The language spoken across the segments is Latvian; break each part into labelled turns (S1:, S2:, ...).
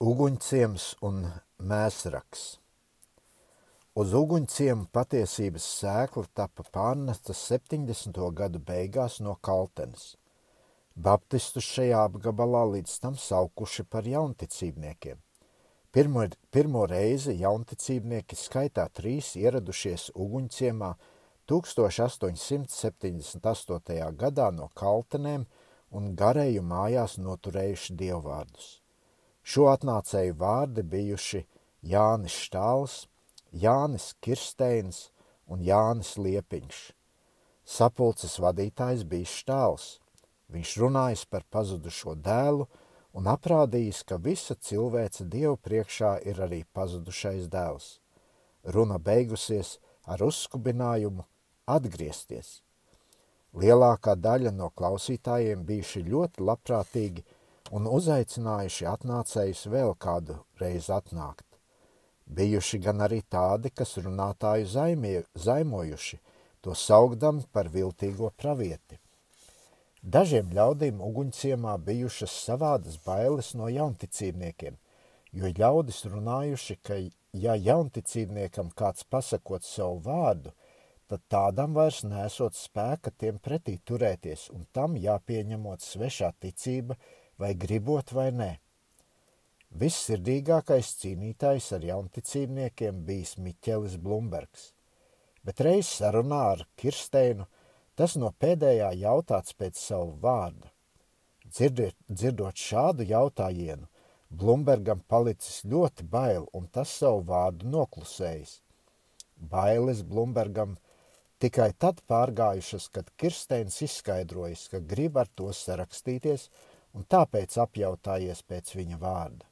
S1: Uguņciems un mēsraks. Uz uguņciemu patiesības sēkla tapa pārnesta 70. gadu beigās no Kaltenes. Baptistus šajā apgabalā līdz tam saukuši par jaunticībniekiem. Pirmo, pirmo reizi jaunticībnieki skaitā trīs ieradušies uguņciemā 1878. gadā no Kaltenēm un garēju mājās noturējuši dievvvārdus. Šo atnācēju vārdi bijuši Jānis Štāls, Jānis Kirsteins un Jānis Liepiņš. Sapulces vadītājs bija Štāls. Viņš runājis par pazudušo dēlu un aprādījis, ka visa cilvēce Dievu priekšā ir arī pazudušais dēls. Runa beigusies ar uzskubinājumu atgriezties. Lielākā daļa no klausītājiem bijuši ļoti labprātīgi un uzaicinājuši atnācējus vēl kādu reizi atnākt. Bijuši gan arī tādi, kas runātāju zaimie, zaimojuši, to saugdam par viltīgo pravieti. Dažiem ļaudīm uguņciemā bijušas savādas bailes no jaunticībniekiem, jo ļaudis runājuši, ka ja jaunticībniekam kāds pasakot savu vārdu, tad tādam vairs nesot spēka tiem pretī turēties, un tam jāpieņemot svešā ticība, vai gribot vai nē. Vissirdīgākais cīnītājs ar jaunticībniekiem bijis Miķelis Blumbergs, bet reiz sarunā ar Kirsteinu tas no pēdējā jautāts pēc savu vārdu. Dzirdiet, dzirdot šādu jautājienu, Blumbergam palicis ļoti bail un tas savu vārdu noklusējis. Bailes Blumbergam tikai tad pārgājušas, kad Kirsteins izskaidrojis, ka grib ar to sarakstīties un tāpēc apjautājies pēc viņa vārda.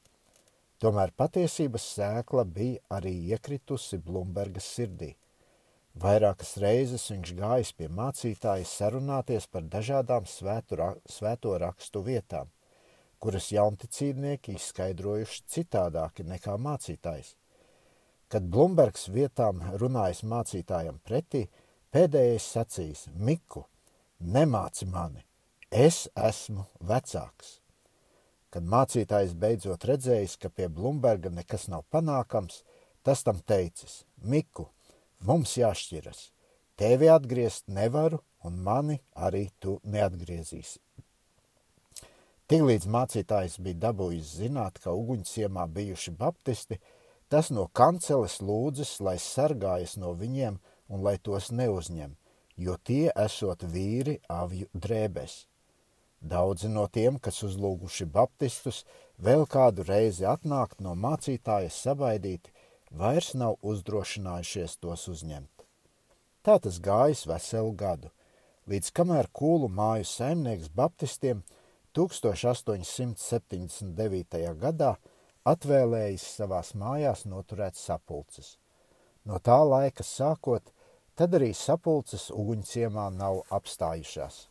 S1: Tomēr patiesības sēkla bija arī iekritusi Blumbergas sirdī. Vairākas reizes viņš gājis pie mācītāja sarunāties par dažādām svētu, svēto rakstu vietām, kuras jaunticībnieki izskaidrojuši citādāki nekā mācītājs. Kad Blumbergs vietām runājas mācītājam pretī, pēdējais sacīs: Miku, nemāci mani, Es esmu vecāks. Kad mācītājs beidzot redzējis, ka pie Blumberga nekas nav panākams, tas tam teicis: Miku, mums jāšķiras. Tevi atgriezt nevaru, un mani arī tu neatgriezīsi. Tiklīdz mācītājs bija dabūjis zināt, ka uguņciemā bijuši baptisti, tas no kanceles lūdzas, lai sargājas no viņiem un lai tos neuzņem, jo tie esot vīri avju drēbēs. Daudzi no tiem, kas uzlūguši baptistus, vēl kādu reizi atnākt no mācītāja sabaidīti, vairs nav uzdrošinājušies tos uzņemt. Tā tas gājis veselu gadu, līdz kamēr kūlu māju saimnieks baptistiem 1879. gadā atvēlējis savās mājās noturēt sapulces. No tā laika sākot, tad arī sapulces uguņciemā nav apstājušās.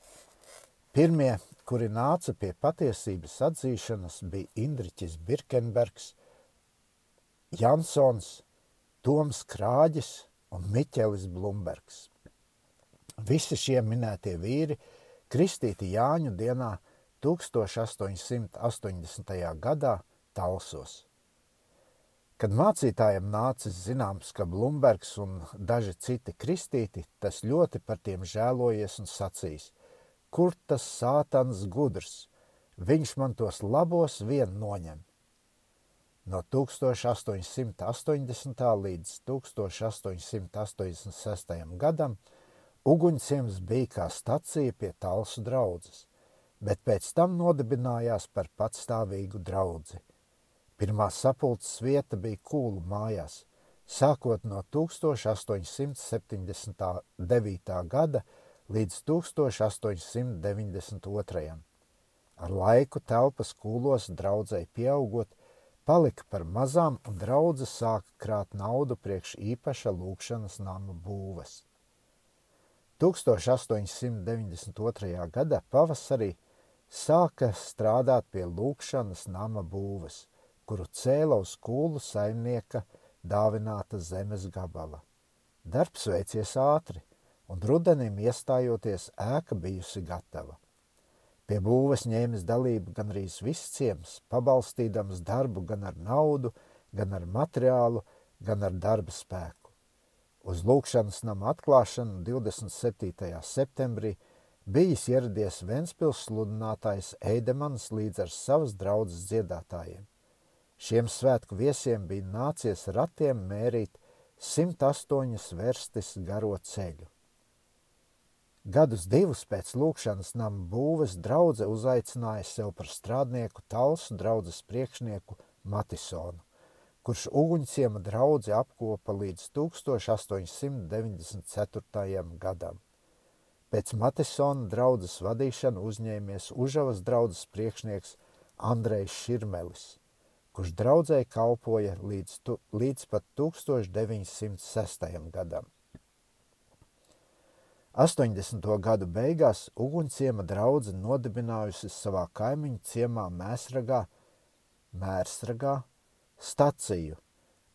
S1: Pirmie kuri nāca pie patiesības atzīšanas, bija Indriķis Birkenbergs, Jansons, Toms Krāģis un Miķelis Blumbergs. Visi šie minētie vīri kristīti Jāņu dienā 1880. gadā Talsos. Kad mācītājiem nācis zināms, ka Blumbergs un daži citi kristīti, tas ļoti par tiem žēlojies un sacīs – kur tas sātans gudrs, viņš man tos labos vien noņem. No 1880. līdz 1886. gadam uguņciems bija kā stacija pie talsu draudzes, bet pēc tam nodibinājās par patstāvīgu draudzi. Pirmā sapulces vieta bija kūlu mājās, sākot no 1879. gada līdz 1892. Ar laiku telpas kūlos draudzēji pieaugot, palika par mazām un draudzes sāka krāt naudu priekš īpaša lūkšanas nama būves. 1892. gada pavasarī sāka strādāt pie lūkšanas nama būves, kuru cēla uz kūlu saimnieka dāvināta zemes gabala. Darbs veicies ātri, un rudenim iestājoties ēka bijusi gatava. Pie būves ņēmis dalību gan arī viss ciems, pabalstīdams darbu gan ar naudu, gan ar materiālu, gan ar darba spēku. Uz lūkšanas nama atklāšanu 27. septembrī bijis ieradies Ventspils sludinātājs Eidemans līdz ar savas draudzes dziedātājiem. Šiem svētku viesiem bija nācies ratiem mērīt 108 verstis garo ceļu. Gadus divus pēc lūkšanas nama būves draudze uzaicināja sev par strādnieku talsu draudzes priekšnieku Matisonu, kurš uguņciema draudzi apkopa līdz 1894. gadam. Pēc Matisona draudzes vadīšanu uzņēmies Užavas draudzes priekšnieks Andrejs Širmelis, kurš draudzē kalpoja līdz, tu, līdz pat 1906. gadam. 80. gadu beigās ugunsciema draudze nodibinājusi savā kaimiņu ciemā Mēsragā, Mērsragā staciju,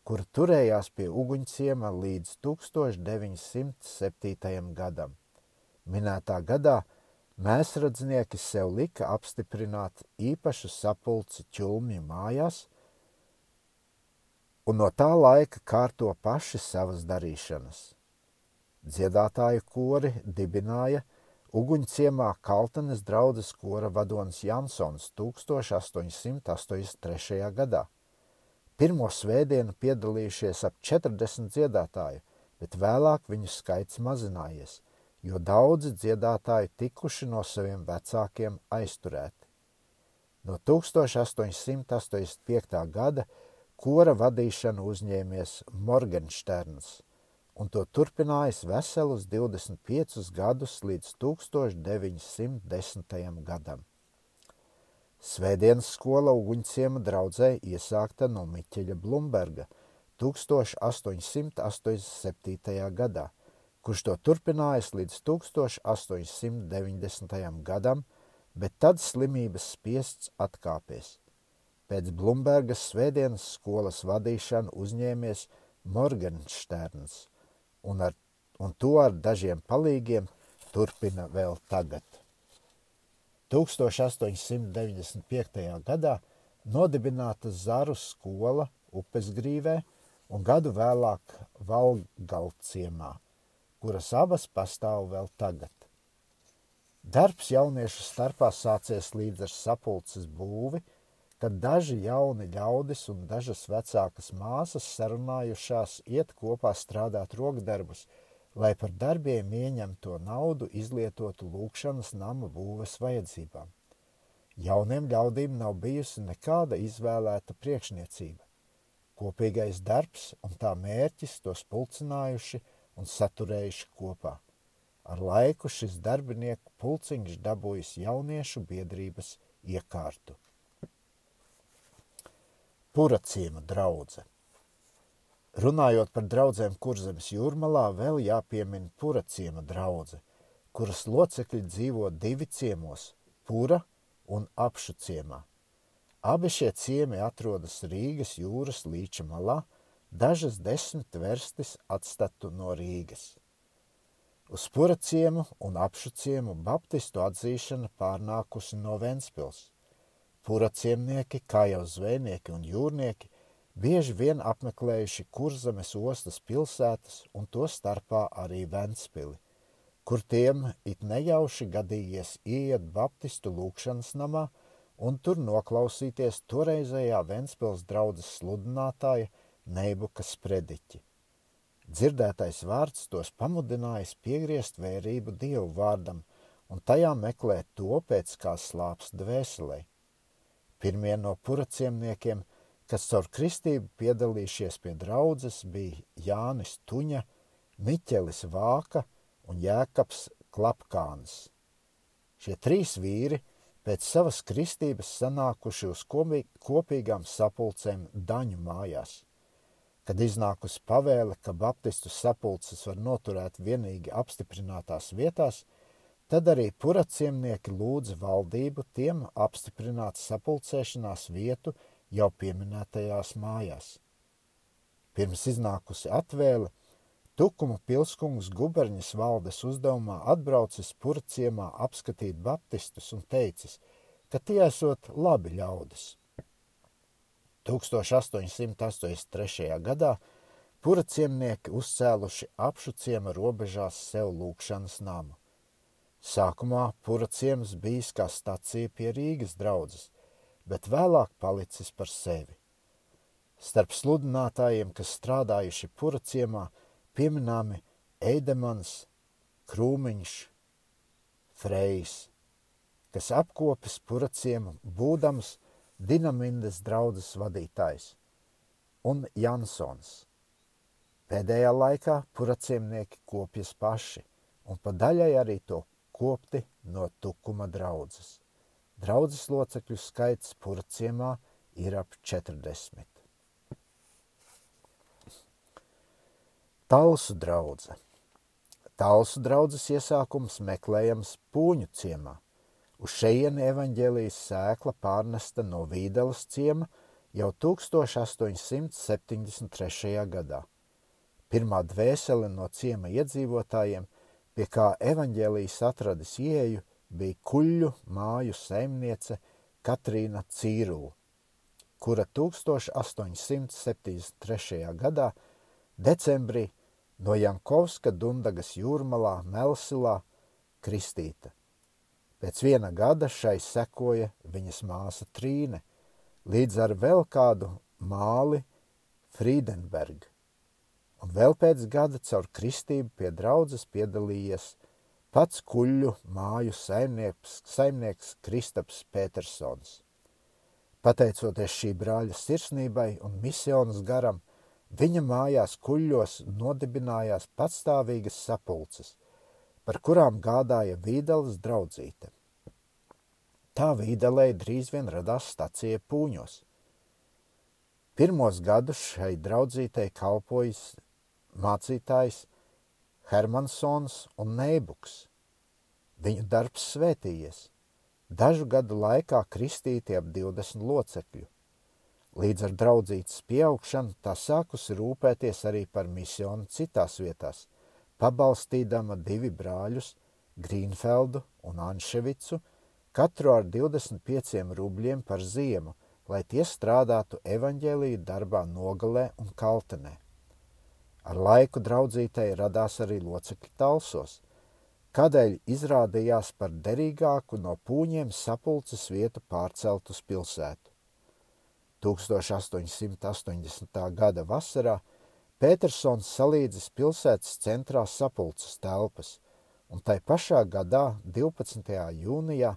S1: kur turējās pie uguņciema līdz 1907. gadam. Minētā gadā mēsradznieki sev lika apstiprināt īpašu sapulci ķulmju mājās, un no tā laika kārto paši savas darīšanas dziedātāju kori dibināja Uguņciemā Kaltenes draudzes kora vadonis Jansons 1883. gadā. Pirmo svētdienu piedalījušies ap 40 dziedātāju, bet vēlāk viņu skaits mazinājies, jo daudzi dziedātāji tikuši no saviem vecākiem aizturēti. No 1885. gada kora vadīšanu uzņēmies Morgensterns – un to turpinājis veselus 25 gadus līdz 1910. gadam. Svētdienas skola Uguņciema draudzē iesākta no Miķeļa Blumberga 1887. gadā, kurš to turpinājis līdz 1890. gadam, bet tad slimības spiests atkāpies. Pēc Blumbergas svētdienas skolas vadīšanu uzņēmies Morgensterns – un, ar, un to ar dažiem palīgiem turpina vēl tagad. 1895. gadā nodibināta Zaru skola Upesgrīvē un gadu vēlāk Valgalciemā, kuras abas pastāv vēl tagad. Darbs jauniešu starpā sācies līdz ar sapulces būvi – kad daži jauni ļaudis un dažas vecākas māsas sarunājušās iet kopā strādāt rokdarbus, lai par darbiem ieņemto naudu izlietotu lūkšanas nama būves vajadzībām. Jauniem ļaudīm nav bijusi nekāda izvēlēta priekšniecība. Kopīgais darbs un tā mērķis tos pulcinājuši un saturējuši kopā. Ar laiku šis darbinieku pulciņš dabūjis jauniešu biedrības iekārtu. Puraciema draudze. Runājot par draudzēm Kurzemes jūrmalā, vēl jāpiemina Puraciema draudze, kuras locekļi dzīvo divi ciemos – Pura un Apšu ciemā. Abi šie ciemi atrodas Rīgas jūras līča malā, dažas desmit verstis atstatu no Rīgas. Uz Pura ciemu un Apšu ciemu baptistu atzīšana pārnākusi no Ventspils – Puraciemnieki, kā jau zvejnieki un jūrnieki, bieži vien apmeklējuši kurzemes ostas pilsētas un to starpā arī Ventspili, kur tiem it nejauši gadījies ieiet baptistu lūkšanas namā un tur noklausīties toreizējā Ventspils draudzes sludinātāja Neibuka sprediķi. Dzirdētais vārds tos pamudinājis piegriezt vērību Dievu vārdam un tajā meklēt to, pēc kā slāps dvēselē. Pirmie no puraciemniekiem, kas caur kristību piedalījušies pie draudzes, bija Jānis Tuņa, Miķelis Vāka un Jēkabs Klapkāns. Šie trīs vīri pēc savas kristības sanākuši uz kopīgām sapulcēm Daņu mājās. Kad iznākusi pavēle, ka baptistu sapulces var noturēt vienīgi apstiprinātās vietās, Tad arī puraciemnieki lūdza valdību tiem apstiprināt sapulcēšanās vietu jau pieminētajās mājās. Pirms iznākusi atvēle, Tukuma pilskungs guberņas valdes uzdevumā atbraucis purciemā apskatīt baptistus un teicis, ka tie esot labi ļaudis. 1883. gadā pura ciemnieki uzcēluši apšu ciema robežās sev lūkšanas namu. Sākumā pura ciems bijis kā stacija pie Rīgas draudzes, bet vēlāk palicis par sevi. Starp sludinātājiem, kas strādājuši pura ciemā, pieminami Eidemans, Krūmiņš, Frejs, kas apkopis puraciemu, būdams Dinamindas draudzes vadītājs, un Jansons. Pēdējā laikā puraciemnieki kopjas paši, un pa daļai arī to kopti no tukuma draudzes. Draudzes locekļu skaits puraciemā ir ap 40. Talsu draudze. Talsu draudzes iesākums meklējams Pūņu ciemā. Uz šejieni evaņģēlijas sēkla pārnesta no Vīdelas ciema jau 1873. gadā. Pirmā dvēsele no ciema iedzīvotājiem, pie kā evaņģēlijas atradis ieju, bija kuļu māju saimniece Katrīna Cīrula, kura 1873. gadā decembrī no Jankovska Dundagas jūrmalā Melsilā kristīta. Pēc viena gada šai sekoja viņas māsa Trīne, līdz ar vēl kādu māli Friedenberg. Un vēl pēc gada caur kristību pie draudzes piedalījies pats kuļu māju saimnieks, saimnieks Kristaps Petersons. Pateicoties šī brāļa sirsnībai un misijas garam, Viņa mājās kuļļos nodibinājās patstāvīgas sapulces, par kurām gādāja Vīdeles draudzīte. Tā Vīdelē drīz vien radās stacija pūņos. Pirmos gadus šai draudzītei kalpojas mācītājs Hermansons un Neibuks. Viņu darbs svētījies. Dažu gadu laikā kristīti ap 20 locekļu. Līdz ar draudzītas pieaugšanu tā sākusi rūpēties arī par misionu citās vietās, pabalstīdama divi brāļus, Grīnfeldu un Anševicu, katru ar 25 rubļiem par ziemu, lai tie strādātu evaņģēlīju darbā nogalē un kaltenē. Ar laiku draudzītei radās arī locekļi talsos, kādēļ izrādījās par derīgāku no pūņiem sapulces vietu pārcelt uz pilsētu. 1880. gada vasarā Petersons salīdzis pilsētas centrā sapulces telpas, un tai pašā gadā, 12. jūnijā,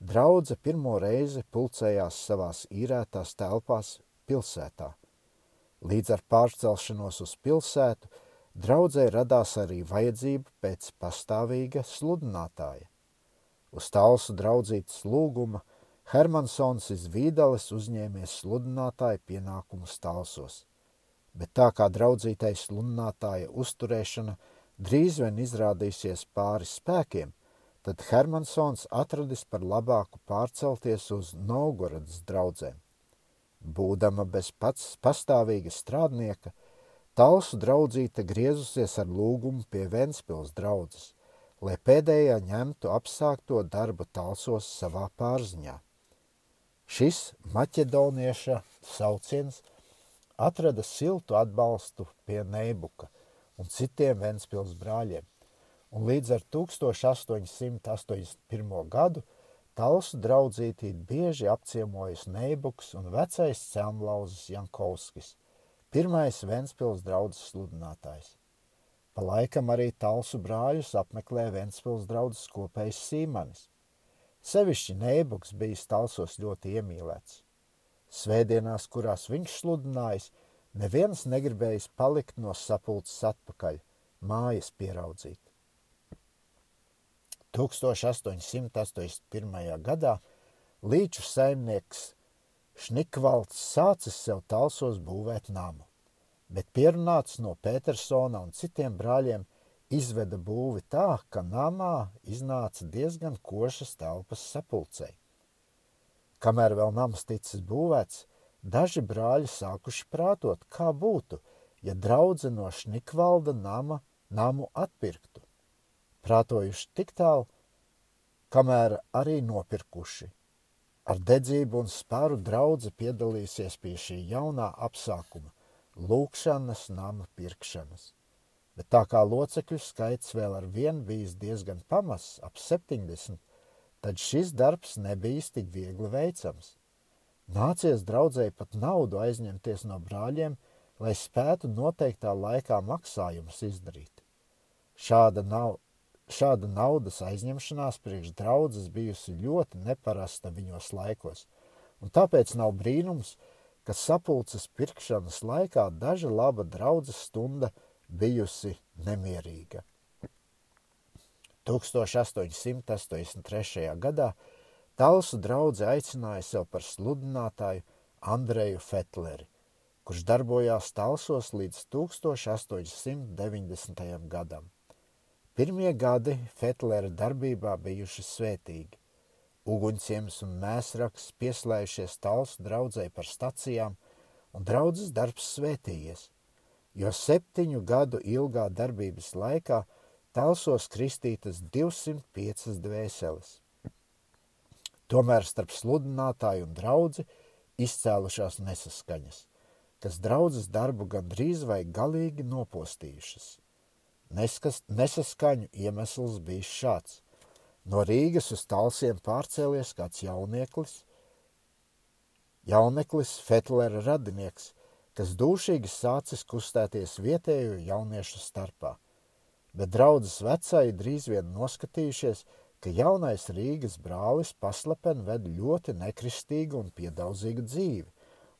S1: draudze pirmo reizi pulcējās savās īrētās telpās pilsētā. Līdz ar pārcelšanos uz pilsētu, draudzē radās arī vajadzība pēc pastāvīga sludinātāja. Uz tālsu draudzītas lūguma – Hermansons iz Vīdales uzņēmies sludinātāja pienākumus talsos, bet tā kā draudzītais sludinātāja uzturēšana drīz vien izrādīsies pāri spēkiem, tad Hermansons atradis par labāku pārcelties uz Novgorodas draudzēm. Būdama bez pats pastāvīga strādnieka, Talsu draudzīte griezusies ar lūgumu pie Ventspils draudzes, lai pēdējā ņemtu apsākto darbu talsos savā pārziņā. Šis maķedonieša sauciens atrada siltu atbalstu pie Neibuka un citiem Ventspils brāļiem, un līdz ar 1881. gadu Talsu draudzītī bieži apciemojas Neibuks un vecais Cemlauzes Jankovskis, pirmais Ventspils draudzes sludinātājs. Pa laikam arī Talsu brāļus apmeklē Ventspils draudzes kopējs Sīmanis. Sevišķi Neibuks bija stalsos ļoti iemīlēts. Svētdienās, kurās viņš sludinājis, neviens negribējis palikt no sapulces atpakaļ, mājas pieraudzīt. 1881. gadā līču saimnieks Šnikvalds sācis sev talsos būvēt namu, bet pierunāts no Petersona un citiem brāļiem – izveda būvi tā, ka namā iznāca diezgan košas telpas sapulcei. Kamēr vēl nams ticis būvēts, daži brāļi sākuši prātot, kā būtu, ja draudze no Šnikvalda nama namu atpirktu. Prātojuši tik tālu, kamēr arī nopirkuši. Ar dedzību un spāru draudze piedalīsies pie šī jaunā apsākuma - lūkšanas nama pirkšanas. Bet tā kā locekļu skaits vēl ar vienu bijis diezgan pamazs, ap 70, tad šis darbs nebija tik viegli veicams. Nācies draudzēji pat naudu aizņemties no brāļiem, lai spētu noteiktā laikā maksājumus izdarīt. Šāda, nav, šāda naudas aizņemšanās priekš draudzes bijusi ļoti neparasta viņos laikos, un tāpēc nav brīnums, ka sapulces pirkšanas laikā daža laba draudzes stunda bijusi nemierīga. 1883. gadā Talsu draudzē aicināja sev par sludinātāju Andreju Fetleri, kurš darbojās Talsos līdz 1890. gadam. Pirmie gadi Fetlera darbībā bijuši svētīgi. Uguņciems un mēsraks pieslējušies Talsu draudzē par stacijām, un draudzes darbs svētījies, jo septiņu gadu ilgā darbības laikā Talsos kristītas 205 dvēseles. Tomēr starp sludinātāju un draugu izcēlušās nesaskaņas kas draudzes darbu gandrīz vai galīgi nopostījušas. Neskas, nesaskaņu iemesls bija šāds. No Rīgas uz Talsiem pārcēlies kāds jaunieklis, jauneklis Fetlera radinieks, kas dūšīgi sācis kustēties vietējo jauniešu starpā. Bet draudzes vecāji drīz vien noskatījušies, ka jaunais Rīgas brālis paslapen ved ļoti nekristīgu un piedauzīgu dzīvi,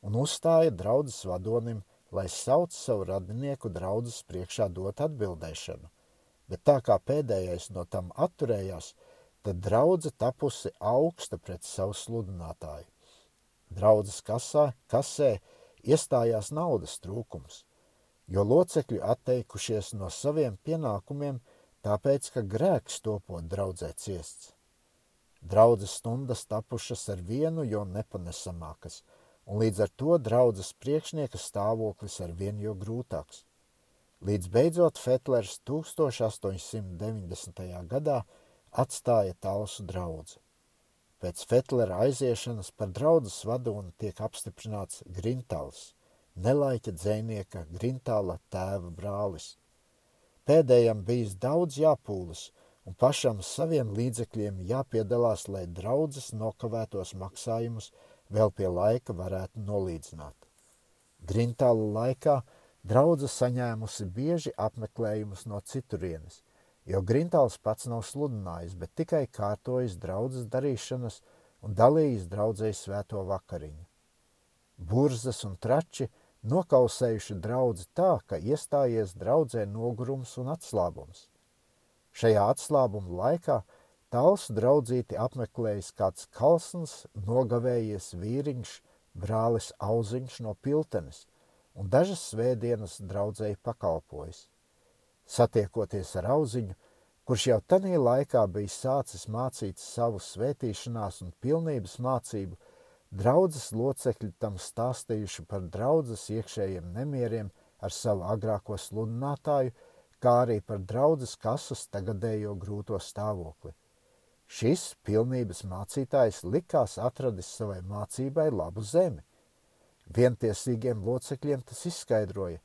S1: un uzstāja draudzes vadonim, lai sauc savu radinieku draudzes priekšā dot atbildēšanu. Bet tā kā pēdējais no tam atturējās, tad draudze tapusi augsta pret savu sludinātāju. Draudzes kasā, kasē iestājās naudas trūkums, jo locekļi atteikušies no saviem pienākumiem, tāpēc, ka grēks topot draudzē ciests. Draudzes stundas tapušas ar vienu, jo nepanesamākas – un līdz ar to draudzes priekšnieka stāvoklis ar vien jo grūtāks. Līdz beidzot Fetlers 1890. gadā atstāja Talsu draudzi. Pēc Fetlera aiziešanas par draudzes vadoni tiek apstiprināts Grintals, nelaiķa dzēnieka Grintāla tēva brālis. Pēdējam bijis daudz jāpūlas un pašam saviem līdzekļiem jāpiedalās, lai draudzes nokavētos maksājumus vēl pie laika varētu nolīdzināt. Grintāla laikā draudze saņēmusi bieži apmeklējumus no citurienes, jo Grintāls pats nav sludinājis, bet tikai kārtojis draudzes darīšanas un dalījis draudzēji svēto vakariņu. Burzas un trači nokausējuši draudzi tā, ka iestājies draudzē nogurums un atslābums. Šajā atslābuma laikā – Talsu draudzīti apmeklējis kāds kalsns, nogavējies vīriņš, brālis auziņš no piltenes, un dažas svētdienas draudzēji pakalpojis. Satiekoties ar auziņu, kurš jau tanī laikā bija sācis mācīt savu svētīšanās un pilnības mācību, draudzes locekļi tam stāstījuši par draudzes iekšējiem nemieriem ar savu agrāko sludinātāju, kā arī par draudzes kasas tagadējo grūto stāvokli. Šis pilnības mācītājs likās atradis savai mācībai labu zemi. Vientiesīgiem locekļiem tas izskaidroja,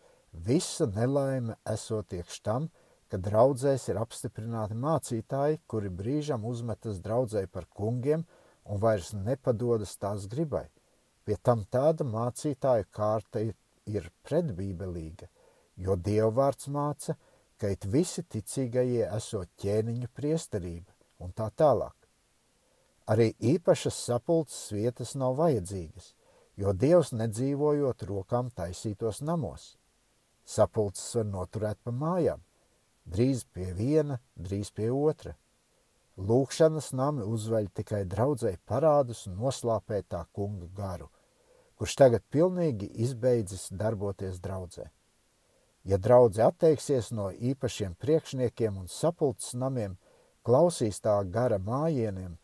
S1: visa nelaime esot iekš tam, ka draudzēs ir apstiprināti mācītāji, kuri brīžam uzmetas draudzē par kungiem un vairs nepadodas tās gribai. Pie tam tāda mācītāja kārta ir, ir pretbībelīga, jo dievvvārds māca, ka it visi ticīgajie esot ķēniņu priesterība un tā tālāk. Arī īpašas sapulces vietas nav vajadzīgas, jo Dievs nedzīvojot rokām taisītos namos. Sapulces var noturēt pa mājām, drīz pie viena, drīz pie otra. Lūkšanas nami uzveļ tikai draudzēji parādus un noslāpē tā kunga garu, kurš tagad pilnīgi izbeidzis darboties draudzē. Ja draudze atteiksies no īpašiem priekšniekiem un sapulces namiem, klausīs tā gara mājieniem,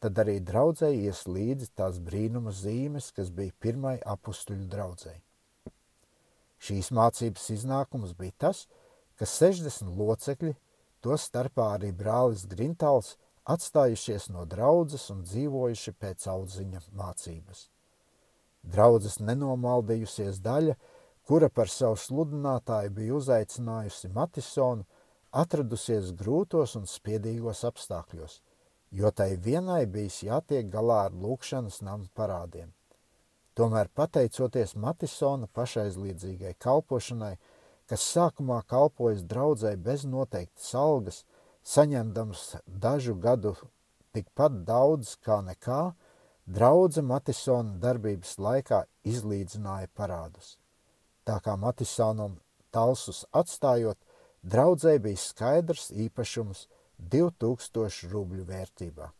S1: tad arī draudzēji ies līdzi tās brīnuma zīmes, kas bija pirmai apustuļu draudzēji. Šīs mācības iznākums bija tas, ka 60 locekļi, to starpā arī brālis Grintāls, atstājušies no draudzes un dzīvojuši pēc audziņa mācības. Draudzes nenomaldījusies daļa, kura par savu sludinātāju bija uzaicinājusi Matisonu, atradusies grūtos un spiedīgos apstākļos, jo tai vienai bijis jātiek galā ar lūkšanas namu parādiem. Tomēr pateicoties Matisona pašaizliedzīgai kalpošanai, kas sākumā kalpojas draudzē bez noteiktas algas, saņemdams dažu gadu tikpat daudz kā nekā, draudze Matisona darbības laikā izlīdzināja parādus. Tā kā Matisonam talsus atstājot, draudzē bija skaidrs īpašums 2000 rubļu vērtībā.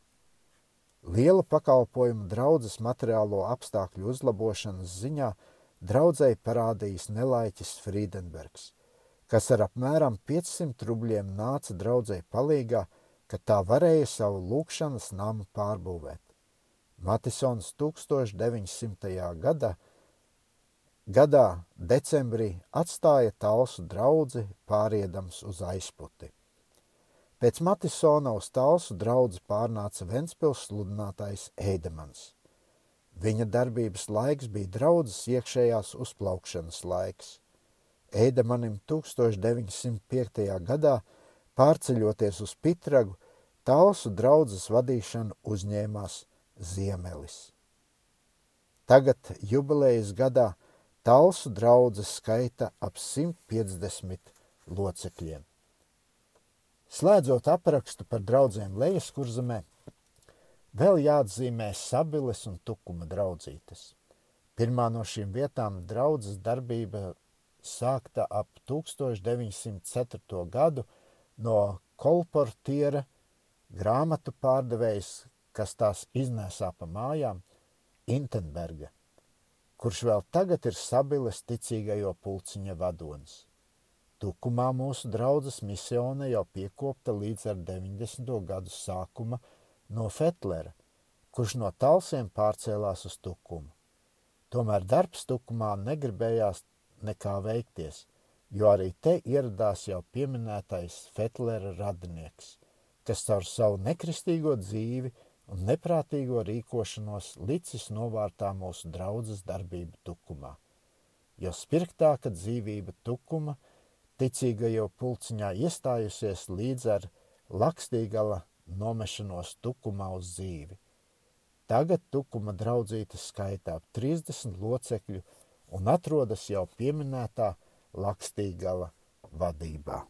S1: Liela pakalpojuma draudzes materiālo apstākļu uzlabošanas ziņā draudzēji parādījis nelaiķis Friedenbergs – kas ar apmēram 500 rubļiem nāca draudzē palīgā, ka tā varēja savu lūkšanas namu pārbūvēt. Matisons 1900. gada, gadā decembrī atstāja talsu draudzi pāriedams uz aizputi. Pēc Matisona uz talsu draudzi pārnāca Ventspils sludinātājs Eidemans. Viņa darbības laiks bija draudzes iekšējās uzplaukšanas laiks. Eidemanim 1905. gadā, pārceļoties uz Pitragu, Talsu draudzes vadīšanu uzņēmās Ziemelis. Tagad jubilejas gadā Talsu draudzes skaita ap 150 locekļiem. Slēdzot aprakstu par draudzēm Lejas kurzemē, vēl jāatzīmē Sabiles un Tukuma draudzītes. Pirmā no šīm vietām draudzes darbība sākta ap 1904. gadu no kolportiera grāmatu pārdevējs, kas tās iznēsā pa mājām, Intenberga, kurš vēl tagad ir sabiles ticīgajo pulciņa vadonis. Tukumā mūsu draudzes misione jau piekopta līdz ar 90. gadu sākuma no Fetlera, kurš no talsiem pārcēlās uz Tukumu. Tomēr darbs Tukumā negribējās nekā veikties, jo arī te ieradās jau pieminētais Fetlera radinieks, kas caur savu nekristīgo dzīvi un neprātīgo rīkošanos licis novārtā mūsu draudzes darbību tukumā. Jo spirgtāka dzīvība tukuma, ticīgajo pulciņā iestājusies līdz ar lakstīgala nomešanos tukumā uz dzīvi. Tagad tukuma draudzītes skaitā 30 locekļu un atrodas jau pieminētā Lakstīgala vadībā.